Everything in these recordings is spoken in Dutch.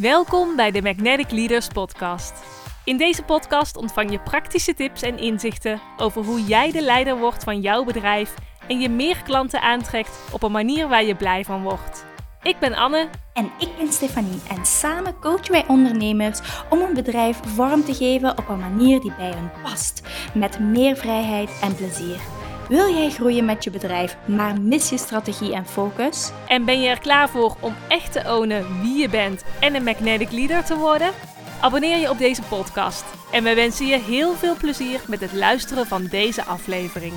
Welkom bij de Magnetic Leaders Podcast. In deze podcast ontvang je praktische tips en inzichten over hoe jij de leider wordt van jouw bedrijf en je meer klanten aantrekt op een manier waar je blij van wordt. Ik ben Anne. En ik ben Stefanie en samen coachen wij ondernemers om een bedrijf vorm te geven op een manier die bij hen past, met meer vrijheid en plezier. Wil jij groeien met je bedrijf, maar mis je strategie en focus? En ben je er klaar voor om echt te ownen wie je bent en een magnetic leader te worden? Abonneer je op deze podcast en we wensen je heel veel plezier met het luisteren van deze aflevering.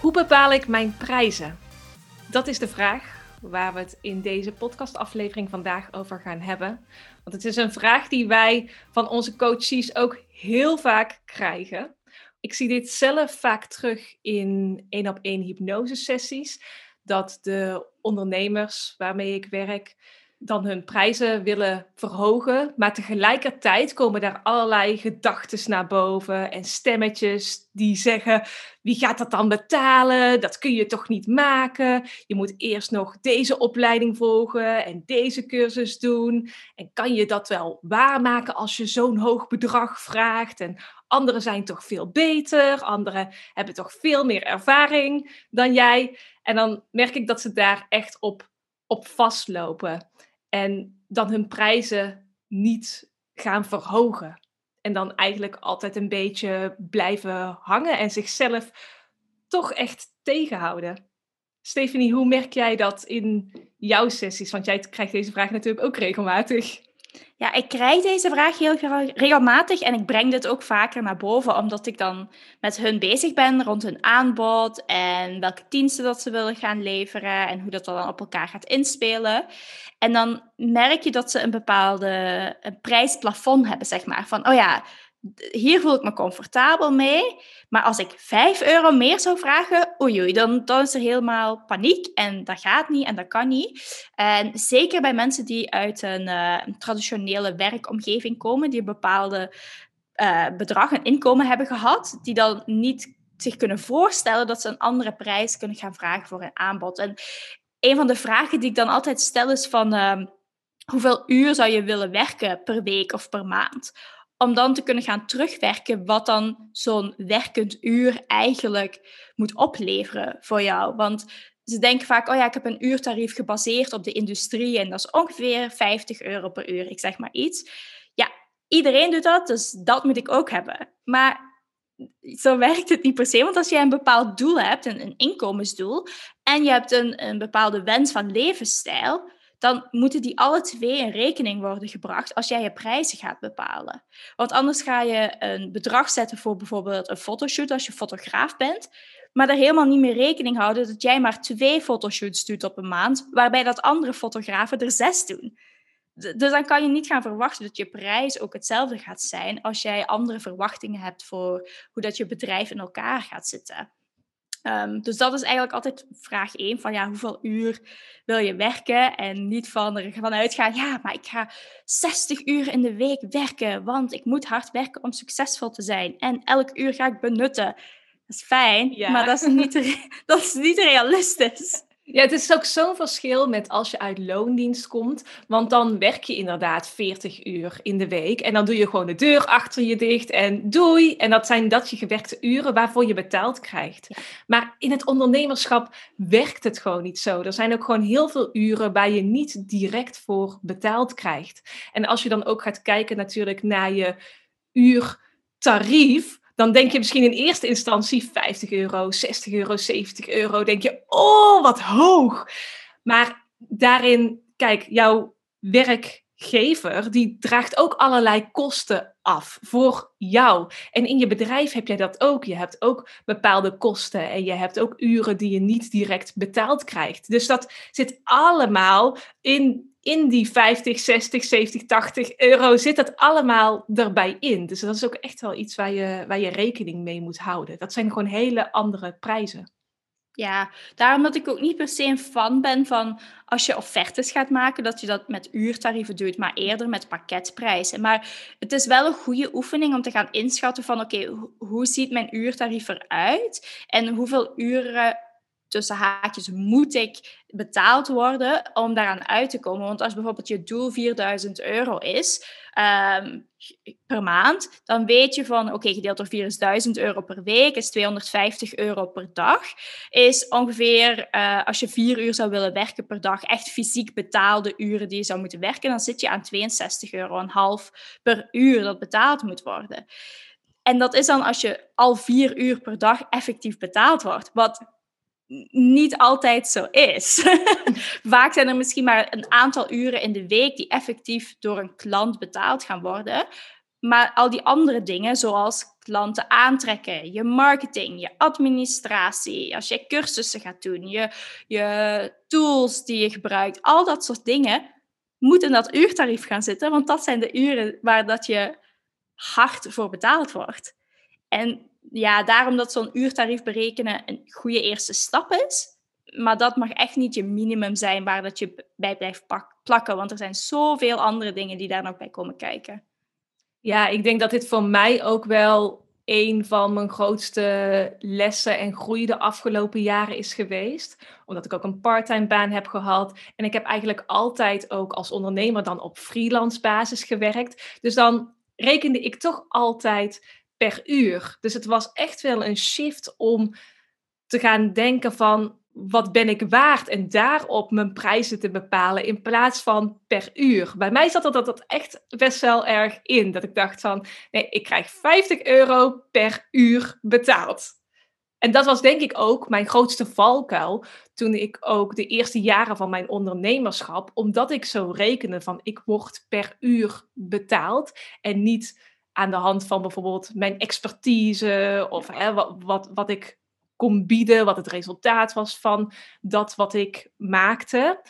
Hoe bepaal ik mijn prijzen? Dat is de vraag waar we het in deze podcastaflevering vandaag over gaan hebben. Want het is een vraag die wij van onze coaches ook heel vaak krijgen. Ik zie dit zelf vaak terug in één op één hypnose sessies. Dat de ondernemers waarmee ik werk dan hun prijzen willen verhogen. Maar tegelijkertijd komen daar allerlei gedachten naar boven en stemmetjes die zeggen: wie gaat dat dan betalen? Dat kun je toch niet maken? Je moet eerst nog deze opleiding volgen en deze cursus doen. En kan je dat wel waarmaken als je zo'n hoog bedrag vraagt? En anderen zijn toch veel beter, anderen hebben toch veel meer ervaring dan jij. En dan merk ik dat ze daar echt op, op vastlopen en dan hun prijzen niet gaan verhogen. En dan eigenlijk altijd een beetje blijven hangen en zichzelf toch echt tegenhouden. Stephanie, hoe merk jij dat in jouw sessies? Want jij krijgt deze vraag natuurlijk ook regelmatig. Ja, ik krijg deze vraag heel regelmatig en ik breng dit ook vaker naar boven, omdat ik dan met hun bezig ben rond hun aanbod en welke diensten dat ze willen gaan leveren en hoe dat dan op elkaar gaat inspelen. En dan merk je dat ze een bepaalde een prijsplafond hebben, zeg maar. Van, oh ja, hier voel ik me comfortabel mee. Maar als ik 5 euro meer zou vragen, oei, dan, dan is er helemaal paniek. En dat gaat niet en dat kan niet. En zeker bij mensen die uit een, uh, traditionele werkomgeving komen, die een bepaalde uh, bedrag en inkomen hebben gehad, die dan niet zich kunnen voorstellen dat ze een andere prijs kunnen gaan vragen voor een aanbod. En een van de vragen die ik dan altijd stel is van uh, hoeveel uur zou je willen werken per week of per maand? Om dan te kunnen gaan terugwerken wat dan zo'n werkend uur eigenlijk moet opleveren voor jou. Want ze denken vaak, oh ja, ik heb een uurtarief gebaseerd op de industrie en dat is ongeveer 50 euro per uur, ik zeg maar iets. Ja, iedereen doet dat, dus dat moet ik ook hebben. Maar zo werkt het niet per se, want als jij een bepaald doel hebt, een, een inkomensdoel, en je hebt een, een bepaalde wens van levensstijl, dan moeten die alle twee in rekening worden gebracht als jij je prijzen gaat bepalen. Want anders ga je een bedrag zetten voor bijvoorbeeld een fotoshoot als je fotograaf bent, maar daar helemaal niet meer rekening houden dat jij maar twee fotoshoots doet op een maand, waarbij dat andere fotografen er zes doen. Dus dan kan je niet gaan verwachten dat je prijs ook hetzelfde gaat zijn als jij andere verwachtingen hebt voor hoe dat je bedrijf in elkaar gaat zitten. Um, dus dat is eigenlijk altijd vraag 1 van ja, hoeveel uur wil je werken? En niet van er vanuit gaan, ja, maar ik ga 60 uur in de week werken, want ik moet hard werken om succesvol te zijn. En elk uur ga ik benutten. Dat is fijn, maar dat is, niet, dat is niet realistisch. Ja, het is ook zo'n verschil met als je uit loondienst komt. Want dan werk je inderdaad 40 uur in de week. En dan doe je gewoon de deur achter je dicht en doei. En dat zijn dat je gewerkte uren waarvoor je betaald krijgt. Maar in het ondernemerschap werkt het gewoon niet zo. Er zijn ook gewoon heel veel uren waar je niet direct voor betaald krijgt. En als je dan ook gaat kijken natuurlijk naar je uurtarief dan denk je misschien in eerste instantie 50 euro, 60 euro, 70 euro. Denk je, oh, wat hoog. Maar daarin, kijk, jouw werkgever, die draagt ook allerlei kosten af voor jou. En in je bedrijf heb jij dat ook. Je hebt ook bepaalde kosten en je hebt ook uren die je niet direct betaald krijgt. Dus dat zit allemaal in in die 50, 60, 70, 80 euro zit dat allemaal erbij in. Dus dat is ook echt wel iets waar je, waar je rekening mee moet houden. Dat zijn gewoon hele andere prijzen. Ja, daarom dat ik ook niet per se een fan ben van als je offertes gaat maken, dat je dat met uurtarieven doet, maar eerder met pakketprijzen. Maar het is wel een goede oefening om te gaan inschatten van oké, hoe ziet mijn uurtarief eruit en hoeveel uren tussen haakjes moet ik betaald worden om daaraan uit te komen. Want als bijvoorbeeld je doel 4000 euro is ehm, per maand, dan weet je van oké, gedeeld door 4000 euro per week is 250 euro per dag. Is ongeveer uh, als je vier uur zou willen werken per dag, echt fysiek betaalde uren die je zou moeten werken, dan zit je aan 62 euro en half per uur dat betaald moet worden. En dat is dan als je al vier uur per dag effectief betaald wordt. Wat niet altijd zo is. Vaak zijn er misschien maar een aantal uren in de week die effectief door een klant betaald gaan worden. Maar al die andere dingen, zoals klanten aantrekken, je marketing, je administratie, als je cursussen gaat doen, je, je tools die je gebruikt, al dat soort dingen, moet in dat uurtarief gaan zitten. Want dat zijn de uren waar dat je hard voor betaald wordt. En ja, daarom dat zo'n uurtarief berekenen een goede eerste stap is. Maar dat mag echt niet je minimum zijn waar dat je bij blijft plakken. Want er zijn zoveel andere dingen die daar nog bij komen kijken. Ja, ik denk dat dit voor mij ook wel een van mijn grootste lessen en groei de afgelopen jaren is geweest. Omdat ik ook een parttime baan heb gehad. En ik heb eigenlijk altijd ook als ondernemer dan op freelance basis gewerkt. Dus dan rekende ik toch altijd per uur. Dus het was echt wel een shift om te gaan denken van wat ben ik waard en daarop mijn prijzen te bepalen in plaats van per uur. Bij mij zat dat, dat echt best wel erg in. Dat ik dacht van nee, ik krijg 50 euro per uur betaald. En dat was denk ik ook mijn grootste valkuil toen ik ook de eerste jaren van mijn ondernemerschap, omdat ik zo rekende van ik word per uur betaald en niet aan de hand van bijvoorbeeld mijn expertise of hè, wat, wat, wat ik kon bieden, wat het resultaat was van dat wat ik maakte,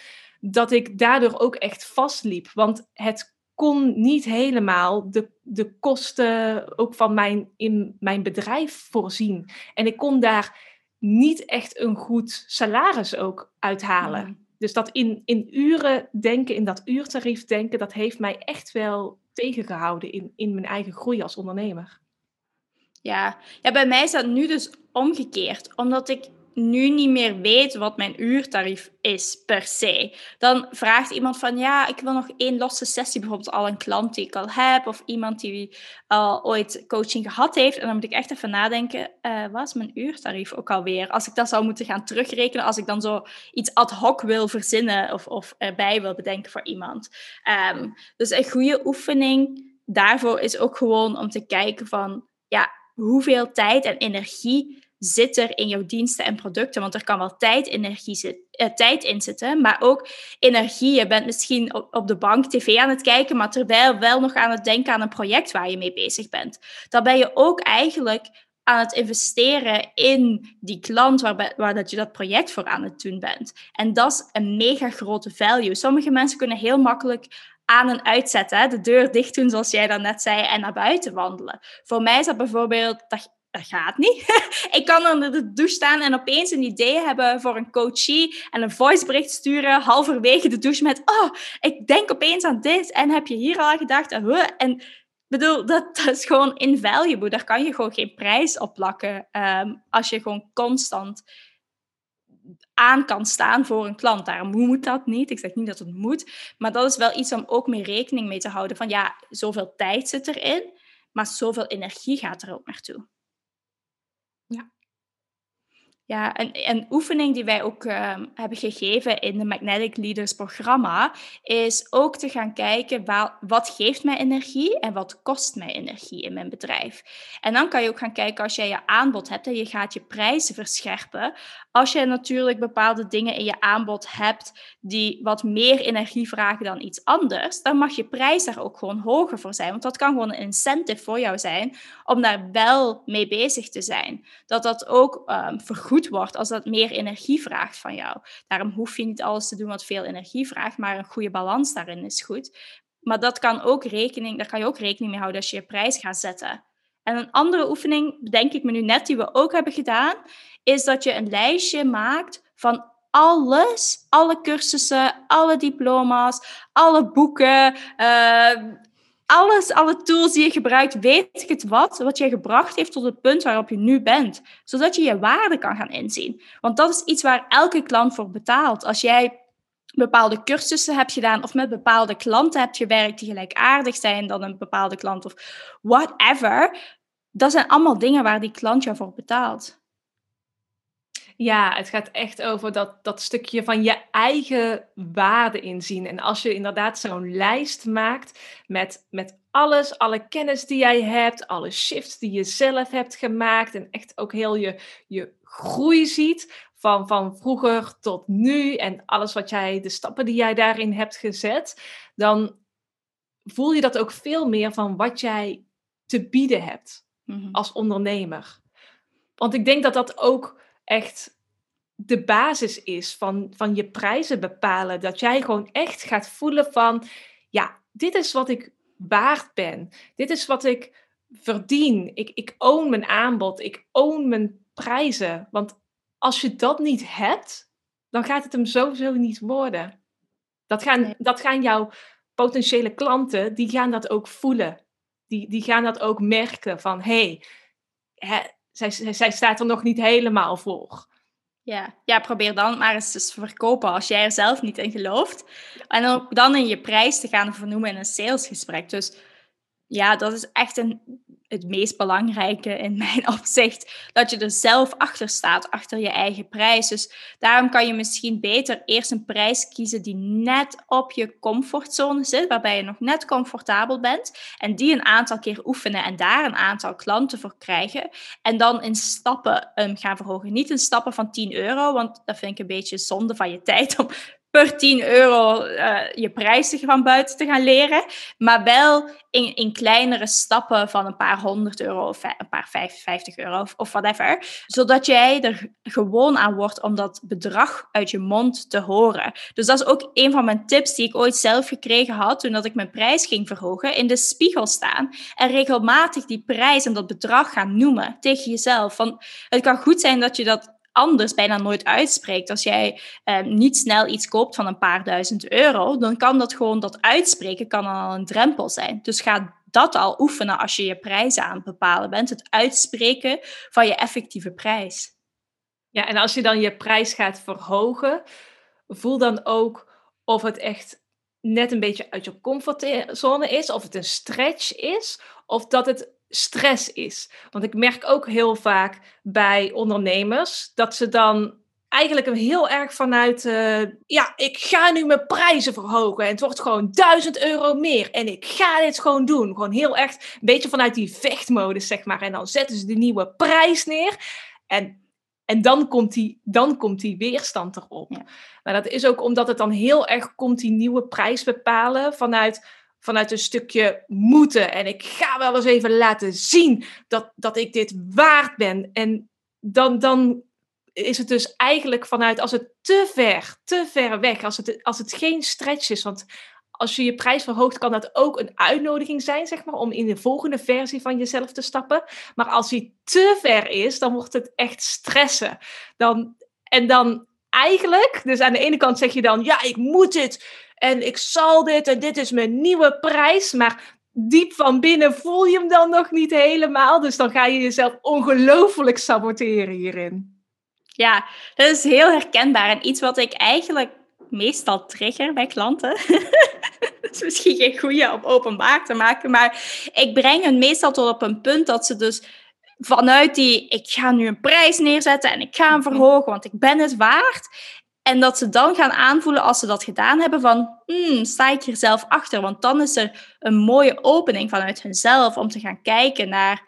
dat ik daardoor ook echt vastliep. Want het kon niet helemaal de, de kosten ook van mijn, in mijn bedrijf voorzien. En ik kon daar niet echt een goed salaris ook uithalen. Dus dat in, in uren denken, in dat uurtarief denken, dat heeft mij echt wel tegengehouden in, in mijn eigen groei als ondernemer. Ja. ja, bij mij is dat nu dus omgekeerd. Omdat ik nu niet meer weet wat mijn uurtarief is per se. Dan vraagt iemand van ja, ik wil nog één losse sessie, bijvoorbeeld al een klant die ik al heb of iemand die al ooit coaching gehad heeft. En dan moet ik echt even nadenken, uh, wat is mijn uurtarief ook alweer? Als ik dat zou moeten gaan terugrekenen, als ik dan zo iets ad hoc wil verzinnen of, of erbij wil bedenken voor iemand. Um, dus een goede oefening daarvoor is ook gewoon om te kijken van ja, hoeveel tijd en energie zit er in jouw diensten en producten? Want er kan wel tijd, energie zit, eh, tijd in zitten, maar ook energie. Je bent misschien op, de bank tv aan het kijken, maar terwijl wel nog aan het denken aan een project waar je mee bezig bent. Dan ben je ook eigenlijk aan het investeren in die klant waar, waar dat je dat project voor aan het doen bent. En dat is een mega grote value. Sommige mensen kunnen heel makkelijk aan en uitzetten, de deur dicht doen, zoals jij dan net zei, en naar buiten wandelen. Voor mij is dat bijvoorbeeld, dat dat gaat niet. ik kan onder de douche staan en opeens een idee hebben voor een coachie en een voicebericht sturen halverwege de douche met oh, ik denk opeens aan dit en heb je hier al gedacht? En bedoel, dat, dat is gewoon invaluable. Daar kan je gewoon geen prijs op plakken ehm, als je gewoon constant aan kan staan voor een klant. Daarom moet dat niet. Ik zeg niet dat het moet, maar dat is wel iets om ook mee rekening mee te houden van ja, zoveel tijd zit erin, maar zoveel energie gaat er ook naartoe. Ja, en een oefening die wij ook ehm, hebben gegeven in de Magnetic Leaders programma is ook te gaan kijken wat geeft mij energie en wat kost mij energie in mijn bedrijf. En dan kan je ook gaan kijken als jij je aanbod hebt en je gaat je prijzen verscherpen. Als je natuurlijk bepaalde dingen in je aanbod hebt die wat meer energie vragen dan iets anders, dan mag je prijs daar ook gewoon hoger voor zijn. Want dat kan gewoon een incentive voor jou zijn om daar wel mee bezig te zijn. Dat dat ook um, vergoed wordt als dat meer energie vraagt van jou. Daarom hoef je niet alles te doen wat veel energie vraagt, maar een goede balans daarin is goed. Maar dat kan ook rekening, daar kan je ook rekening mee houden als je je prijs gaat zetten. En een andere oefening, denk ik me nu net, die we ook hebben gedaan, is dat je een lijstje maakt van alles, alle cursussen, alle diploma's, alle boeken, uh, alles, alle tools die je gebruikt, weet ik het wat, wat je gebracht heeft tot het punt waarop je nu bent. Zodat je je waarde kan gaan inzien. Want dat is iets waar elke klant voor betaalt. Als jij bepaalde cursussen hebt gedaan of met bepaalde klanten hebt gewerkt die gelijkaardig zijn dan een bepaalde klant of whatever. Dat zijn allemaal dingen waar die klant jou voor betaalt. Ja, het gaat echt over dat, dat stukje van je eigen waarde inzien. En als je inderdaad zo'n lijst maakt met, met alles, alle kennis die jij hebt, alle shifts die je zelf hebt gemaakt en echt ook heel je, je groei ziet van, van vroeger tot nu en alles wat jij, de stappen die jij daarin hebt gezet, dan voel je dat ook veel meer van wat jij te bieden hebt mhm. als ondernemer. Want ik denk dat dat ook echt de basis is van, van je prijzen bepalen. Dat jij gewoon echt gaat voelen van, ja, dit is wat ik waard ben. Dit is wat ik verdien. Ik, ik own mijn aanbod. Ik own mijn prijzen. Want als je dat niet hebt, dan gaat het hem sowieso niet worden. Dat gaan, dat gaan jouw potentiële klanten, die gaan dat ook voelen. Die, die gaan dat ook merken van, hé, hey, zij, zij staat er nog niet helemaal voor. Ja. ja, probeer dan maar eens te verkopen als jij er zelf niet in gelooft. En ook dan in je prijs te gaan vernoemen in een salesgesprek. Dus ja, dat is echt een het meest belangrijke in mijn opzicht. Dat je er zelf achter staat, achter je eigen prijs. Dus daarom kan je misschien beter eerst een prijs kiezen die net op je comfortzone zit, waarbij je nog net comfortabel bent. En die een aantal keer oefenen en daar een aantal klanten voor krijgen. En dan in stappen um, gaan verhogen. Niet in stappen van 10 euro, want dat vind ik een beetje zonde van je tijd om per 10 euro uh, je prijzen van buiten te gaan leren. Maar wel in, in kleinere stappen van een paar honderd euro of een paar 55 euro of, whatever. Zodat jij er gewoon aan wordt om dat bedrag uit je mond te horen. Dus dat is ook een van mijn tips die ik ooit zelf gekregen had toen dat ik mijn prijs ging verhogen. In de spiegel staan en regelmatig die prijs en dat bedrag gaan noemen tegen jezelf. Want het kan goed zijn dat je dat anders bijna nooit uitspreekt. Als jij eh, niet snel iets koopt van een paar duizend euro, dan kan dat gewoon, dat uitspreken kan al een drempel zijn. Dus ga dat al oefenen als je je prijzen aan het bepalen bent. Het uitspreken van je effectieve prijs. Ja, en als je dan je prijs gaat verhogen, voel dan ook of het echt net een beetje uit je comfortzone is, of het een stretch is, of dat het stress is. Want ik merk ook heel vaak bij ondernemers dat ze dan eigenlijk een heel erg vanuit, uh, ja, ik ga nu mijn prijzen verhogen en het wordt gewoon 1000 euro meer en ik ga dit gewoon doen. Gewoon heel echt een beetje vanuit die vechtmodus, zeg maar. En dan zetten ze de nieuwe prijs neer en, en dan, komt die, dan komt die weerstand erop. Maar dat is ook omdat het dan heel erg komt die nieuwe prijs bepalen vanuit vanuit een stukje moeten. En ik ga wel eens even laten zien dat, dat ik dit waard ben. En dan, dan is het dus eigenlijk vanuit, als het te ver, te ver weg, als het, als het geen stretch is. Want als je je prijs verhoogt, kan dat ook een uitnodiging zijn, zeg maar, om in de volgende versie van jezelf te stappen. Maar als die te ver is, dan wordt het echt stressen. Dan, en dan eigenlijk, dus aan de ene kant zeg je dan, ja, ik moet dit en ik zal dit en dit is mijn nieuwe prijs. Maar diep van binnen voel je hem dan nog niet helemaal. Dus dan ga je jezelf ongelooflijk saboteren hierin. Ja, dat is heel herkenbaar en iets wat ik eigenlijk meestal trigger bij klanten. dat is misschien geen goede om openbaar te maken, maar ik breng hen meestal tot op een punt dat ze dus vanuit die ik ga nu een prijs neerzetten en ik ga hem mhm. verhogen, want ik ben het waard. En dat ze dan gaan aanvoelen als ze dat gedaan hebben van, hmm, sta ik hier zelf achter? Want dan is er een mooie opening vanuit hunzelf om te gaan kijken naar,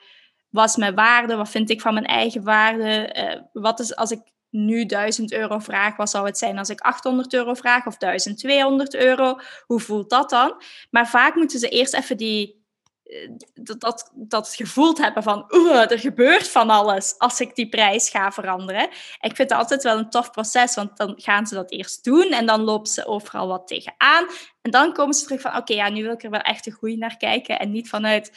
wat is mijn waarde? Wat vind ik van mijn eigen waarde? Uh, wat is als ik nu 1000 euro vraag, wat zou het zijn als ik 800 euro vraag of 1200 euro? Hoe voelt dat dan? Maar vaak moeten ze eerst even die dat, dat, dat gevoeld hebben van er gebeurt van alles als ik die prijs ga veranderen. Ik vind het altijd wel een tof proces, want dan gaan ze dat eerst doen en dan lopen ze overal wat tegenaan. En dan komen ze terug van oké, ja, nu wil ik er wel echt een goede naar kijken en niet vanuit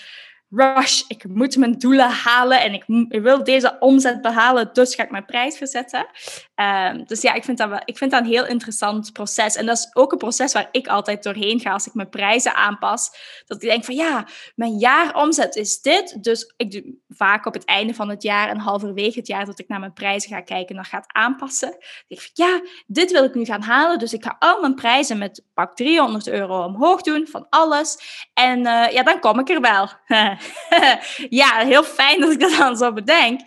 rush, ik moet mijn doelen halen en ik, wil deze omzet behalen, dus ga ik mijn prijs verzetten. Um, dus ja, ik vind, dat wel, ik vind dat een heel interessant proces. En dat is ook een proces waar ik altijd doorheen ga als ik mijn prijzen aanpas. Dat ik denk van ja, mijn jaaromzet is dit. Dus ik doe vaak op het einde van het jaar en halverwege het jaar dat ik naar mijn prijzen ga kijken en dan ga aanpassen. Dan denk ik van ja, dit wil ik nu gaan halen. Dus ik ga al mijn prijzen met pak 300 euro omhoog doen van alles. En uh, ja, dan kom ik er wel. ja, heel fijn dat ik dat dan zo bedenk.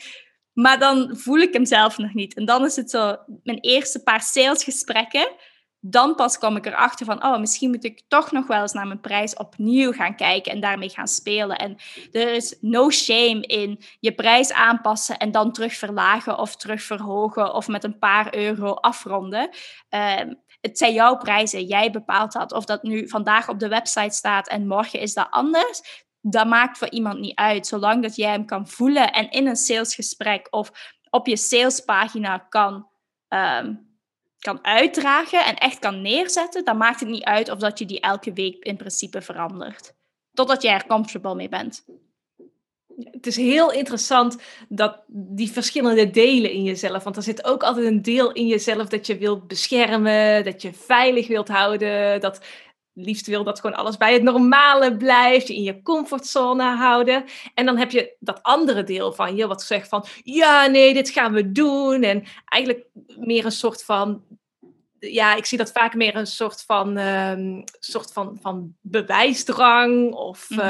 Maar dan voel ik hem zelf nog niet. En dan is het zo mijn eerste paar salesgesprekken. Dan pas kom ik erachter van, oh, misschien moet ik toch nog wel eens naar mijn prijs opnieuw gaan kijken en daarmee gaan spelen. En er is no shame in je prijs aanpassen en dan terug verlagen of terug verhogen of met een paar euro afronden. Uh, het zijn jouw prijzen, jij bepaalt dat. Of dat nu vandaag op de website staat en morgen is dat anders dat maakt voor iemand niet uit. Zolang dat jij hem kan voelen en in een salesgesprek of op je salespagina kan, um, kan uitdragen en echt kan neerzetten, dan maakt het niet uit of dat je die elke week in principe verandert. Totdat jij er comfortable mee bent. Het is heel interessant dat die verschillende delen in jezelf, want er zit ook altijd een deel in jezelf dat je wilt beschermen, dat je veilig wilt houden, dat liefst wil dat gewoon alles bij het normale blijft, je in je comfortzone houden. En dan heb je dat andere deel van je wat zegt van, ja, nee, dit gaan we doen. En eigenlijk meer een soort van, ja, ik zie dat vaak meer een soort van, um, soort van, van bewijsdrang of, mm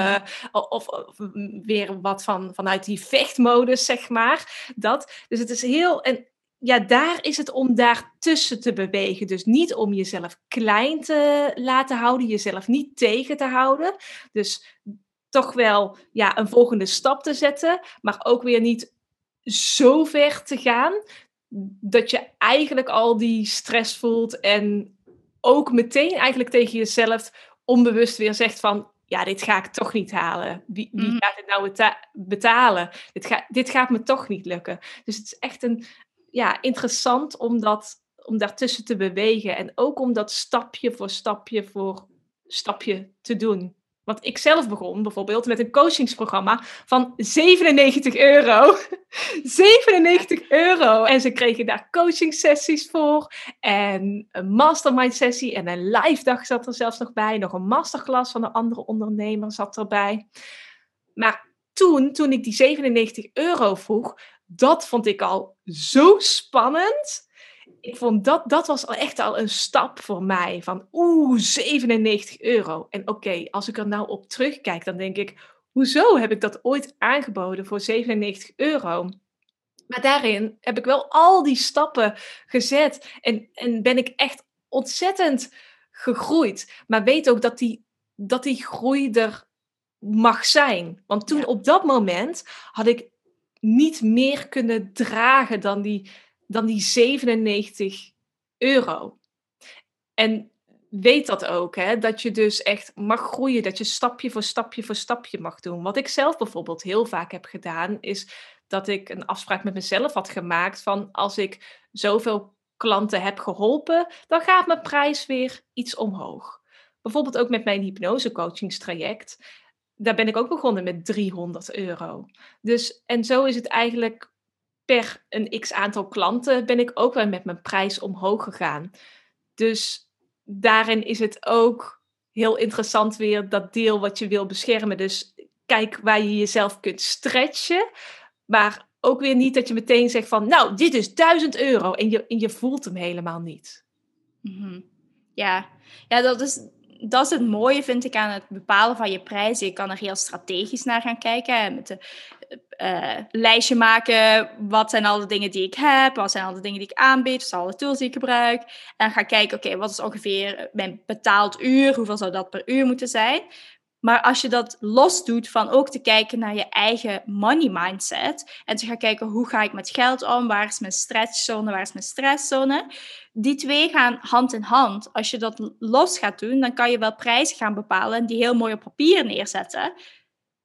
of, of, weer wat van, vanuit die vechtmodus, zeg maar. Dat. Dus het is heel, en ja, daar is het om daartussen te bewegen. Dus niet om jezelf klein te laten houden, jezelf niet tegen te houden. Dus toch wel ja, een volgende stap te zetten, maar ook weer niet zo ver te gaan dat je eigenlijk al die stress voelt en ook meteen eigenlijk tegen jezelf onbewust weer zegt van ja, dit ga ik toch niet halen. Wie, wie mm. gaat het nou betalen? Dit, ga, dit gaat me toch niet lukken. Dus het is echt een, ja, interessant om, dat, om daartussen te bewegen. En ook om dat stapje voor stapje voor stapje te doen. Want ik zelf begon bijvoorbeeld met een coachingsprogramma van 97 euro. 97 euro. En ze kregen daar coaching sessies voor. En een mastermind sessie. En een live dag zat er zelfs nog bij. Nog een masterclass van een andere ondernemer zat erbij. Maar toen, toen ik die 97 euro vroeg, dat vond ik al zo spannend. Ik vond dat, dat was al echt al een stap voor mij. Van oeh, 97 euro. En oké, als ik er nou op terugkijk, dan denk ik, hoezo heb ik dat ooit aangeboden voor 97 euro? Maar daarin heb ik wel al die stappen gezet en, en ben ik echt ontzettend gegroeid. Maar weet ook dat die, dat die groei er mag zijn. Want toen op dat moment had ik niet meer kunnen dragen dan die, dan die 97 euro. En weet dat ook, hè? dat je dus echt mag groeien, dat je stapje voor stapje voor stapje mag doen. Wat ik zelf bijvoorbeeld heel vaak heb gedaan, is dat ik een afspraak met mezelf had gemaakt van als ik zoveel klanten heb geholpen, dan gaat mijn prijs weer iets omhoog. Bijvoorbeeld ook met mijn hypnosecoachingstraject daar ben ik ook begonnen met 300 euro. Dus, en zo is het eigenlijk per een x aantal klanten ben ik ook wel met mijn prijs omhoog gegaan. Dus daarin is het ook heel interessant weer dat deel wat je wil beschermen. Dus kijk waar je jezelf kunt stretchen, maar ook weer niet dat je meteen zegt van, nou, dit is 1000 euro en je, en je voelt hem helemaal niet. Mhm. Ja. ja, dat is dat is het mooie, vind ik, aan het bepalen van je prijzen. Je kan er heel strategisch naar gaan kijken. Met een uh, lijstje maken. Wat zijn al de dingen die ik heb? Wat zijn al de dingen die ik aanbied? Wat zijn alle tools die ik gebruik? En dan ga kijken, oké, wat is ongeveer mijn betaald uur? Hoeveel zou dat per uur moeten zijn? Maar als je dat los doet van ook te kijken naar je eigen money mindset en te gaan kijken hoe ga ik met geld om, waar is mijn stretchzone, waar is mijn stresszone, die twee gaan hand in hand. Als je dat los gaat doen, dan kan je wel prijzen gaan bepalen en die heel mooi op papier neerzetten.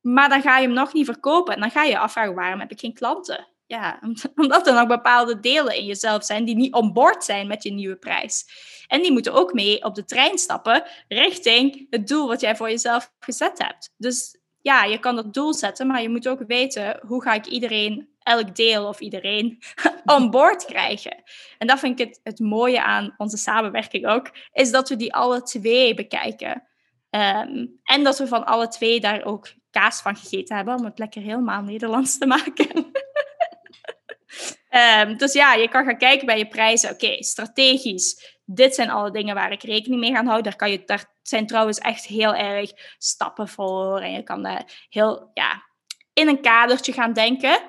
Maar dan ga je hem nog niet verkopen en dan ga je je afvragen waarom heb ik geen klanten? Ja, omdat er nog bepaalde delen in jezelf zijn die niet on board zijn met je nieuwe prijs. En die moeten ook mee op de trein stappen richting het doel wat jij voor jezelf gezet hebt. Dus ja, je kan dat doel zetten, maar je moet ook weten hoe ga ik iedereen, elk deel of iedereen, on board krijgen. En dat vind ik het, het mooie aan onze samenwerking ook, is dat we die alle twee bekijken. Ehm, en dat we van alle twee daar ook kaas van gegeten hebben, om het lekker helemaal Nederlands te maken. um, dus ja, je kan gaan kijken bij je prijzen. Oké, strategisch. Dit zijn alle dingen waar ik rekening mee ga houden. Daar, kan je, daar zijn trouwens echt heel erg stappen voor. En je kan daar heel ja, in een kadertje gaan denken.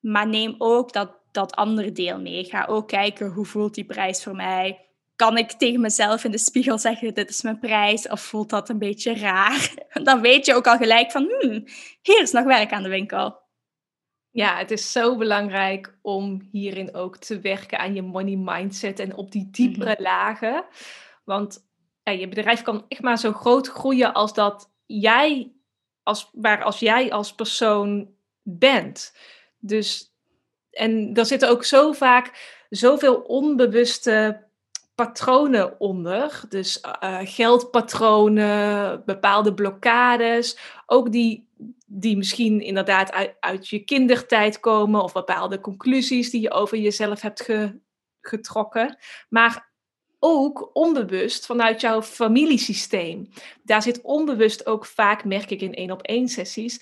Maar neem ook dat, dat andere deel mee. Ga ook kijken hoe voelt die prijs voor mij kan ik tegen mezelf in de spiegel zeggen: Dit is mijn prijs? Of voelt dat een beetje raar? Dan weet je ook al gelijk van: hmm, hier is nog werk aan de winkel. Ja, het is zo belangrijk om hierin ook te werken aan je money mindset en op die diepere mhm. lagen. Want ja, je bedrijf kan echt maar zo groot groeien als dat jij, als, waar als jij als persoon bent. Dus, en er zitten ook zo vaak zoveel onbewuste patronen onder. Dus uh, geldpatronen, bepaalde blokkades, ook die, die misschien inderdaad uit, uit, je kindertijd komen of bepaalde conclusies die je over jezelf hebt getrokken. Maar ook onbewust vanuit jouw familiesysteem. Daar zit onbewust ook vaak, merk ik in één op één sessies,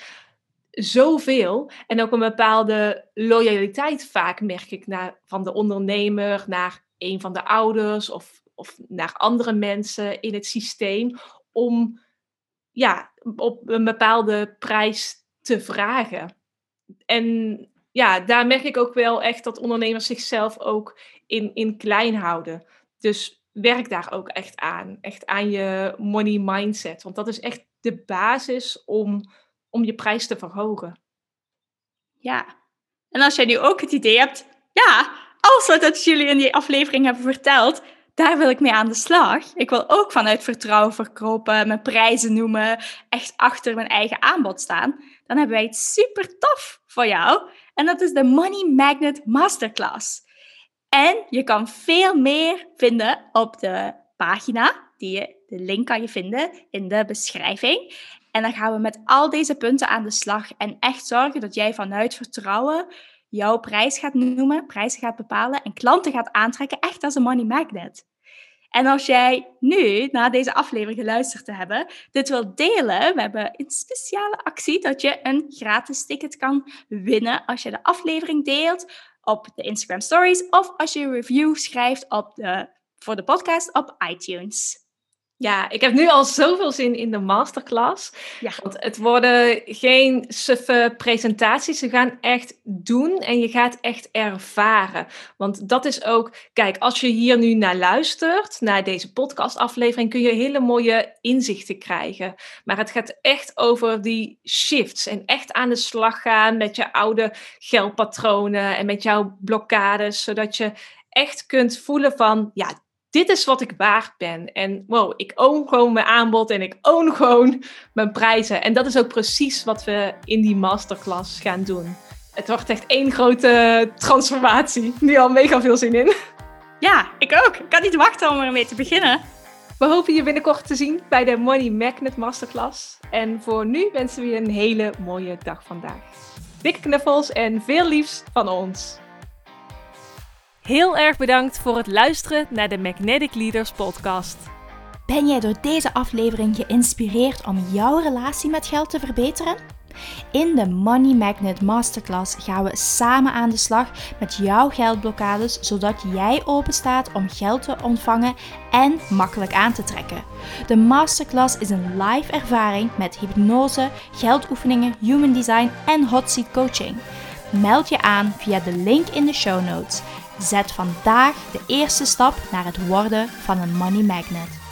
zoveel. En ook een bepaalde loyaliteit vaak, merk ik, naar, van de ondernemer naar een van de ouders of, of naar andere mensen in het systeem om ja, op een bepaalde prijs te vragen. En ja, daar merk ik ook wel echt dat ondernemers zichzelf ook in, in klein houden. Dus werk daar ook echt aan. Echt aan je money mindset. Want dat is echt de basis om, om je prijs te verhogen. Ja. En als jij nu ook het idee hebt, ja, alles wat jullie in die aflevering hebben verteld, daar wil ik mee aan de slag. Ik wil ook vanuit vertrouwen verkopen, mijn prijzen noemen, echt achter mijn eigen aanbod staan. Dan hebben wij iets super tof voor jou. En dat is de Money Magnet Masterclass. En je kan veel meer vinden op de pagina. Die je, de link kan je vinden in de beschrijving. En dan gaan we met al deze punten aan de slag en echt zorgen dat jij vanuit vertrouwen jouw prijs gaat noemen, prijzen gaat bepalen en klanten gaat aantrekken, echt als een money magnet. En als jij nu, na deze aflevering geluisterd te hebben, dit wilt delen, we hebben een speciale actie dat je een gratis ticket kan winnen als je de aflevering deelt op de Instagram Stories of als je een review schrijft op de, voor de podcast op iTunes. Ja, ik heb nu al zoveel zin in de masterclass. Ja. Want het worden geen suffe presentaties. Ze gaan echt doen en je gaat echt ervaren. Want dat is ook, kijk, als je hier nu naar luistert, naar deze podcastaflevering, kun je hele mooie inzichten krijgen. Maar het gaat echt over die shifts en echt aan de slag gaan met je oude geldpatronen en met jouw blokkades, zodat je echt kunt voelen van, ja, dit is wat ik waard ben. En wow, ik own gewoon mijn aanbod en ik own gewoon mijn prijzen. En dat is ook precies wat we in die masterclass gaan doen. Het wordt echt één grote transformatie. Nu al mega veel zin in. Ja, ik ook. Ik kan niet wachten om ermee te beginnen. We hopen je binnenkort te zien bij de Money Magnet Masterclass. En voor nu wensen we je een hele mooie dag vandaag. Dikke knuffels en veel liefs van ons. Heel erg bedankt voor het luisteren naar de Magnetic Leaders podcast. Ben jij door deze aflevering geïnspireerd om jouw relatie met geld te verbeteren? In de Money Magnet Masterclass gaan we samen aan de slag met jouw geldblokkades, zodat jij openstaat om geld te ontvangen en makkelijk aan te trekken. De masterclass is een live ervaring met hypnose, geldoefeningen, human design en hot seat coaching. Meld je aan via de link in de show notes. Zet vandaag de eerste stap naar het worden van een money magnet.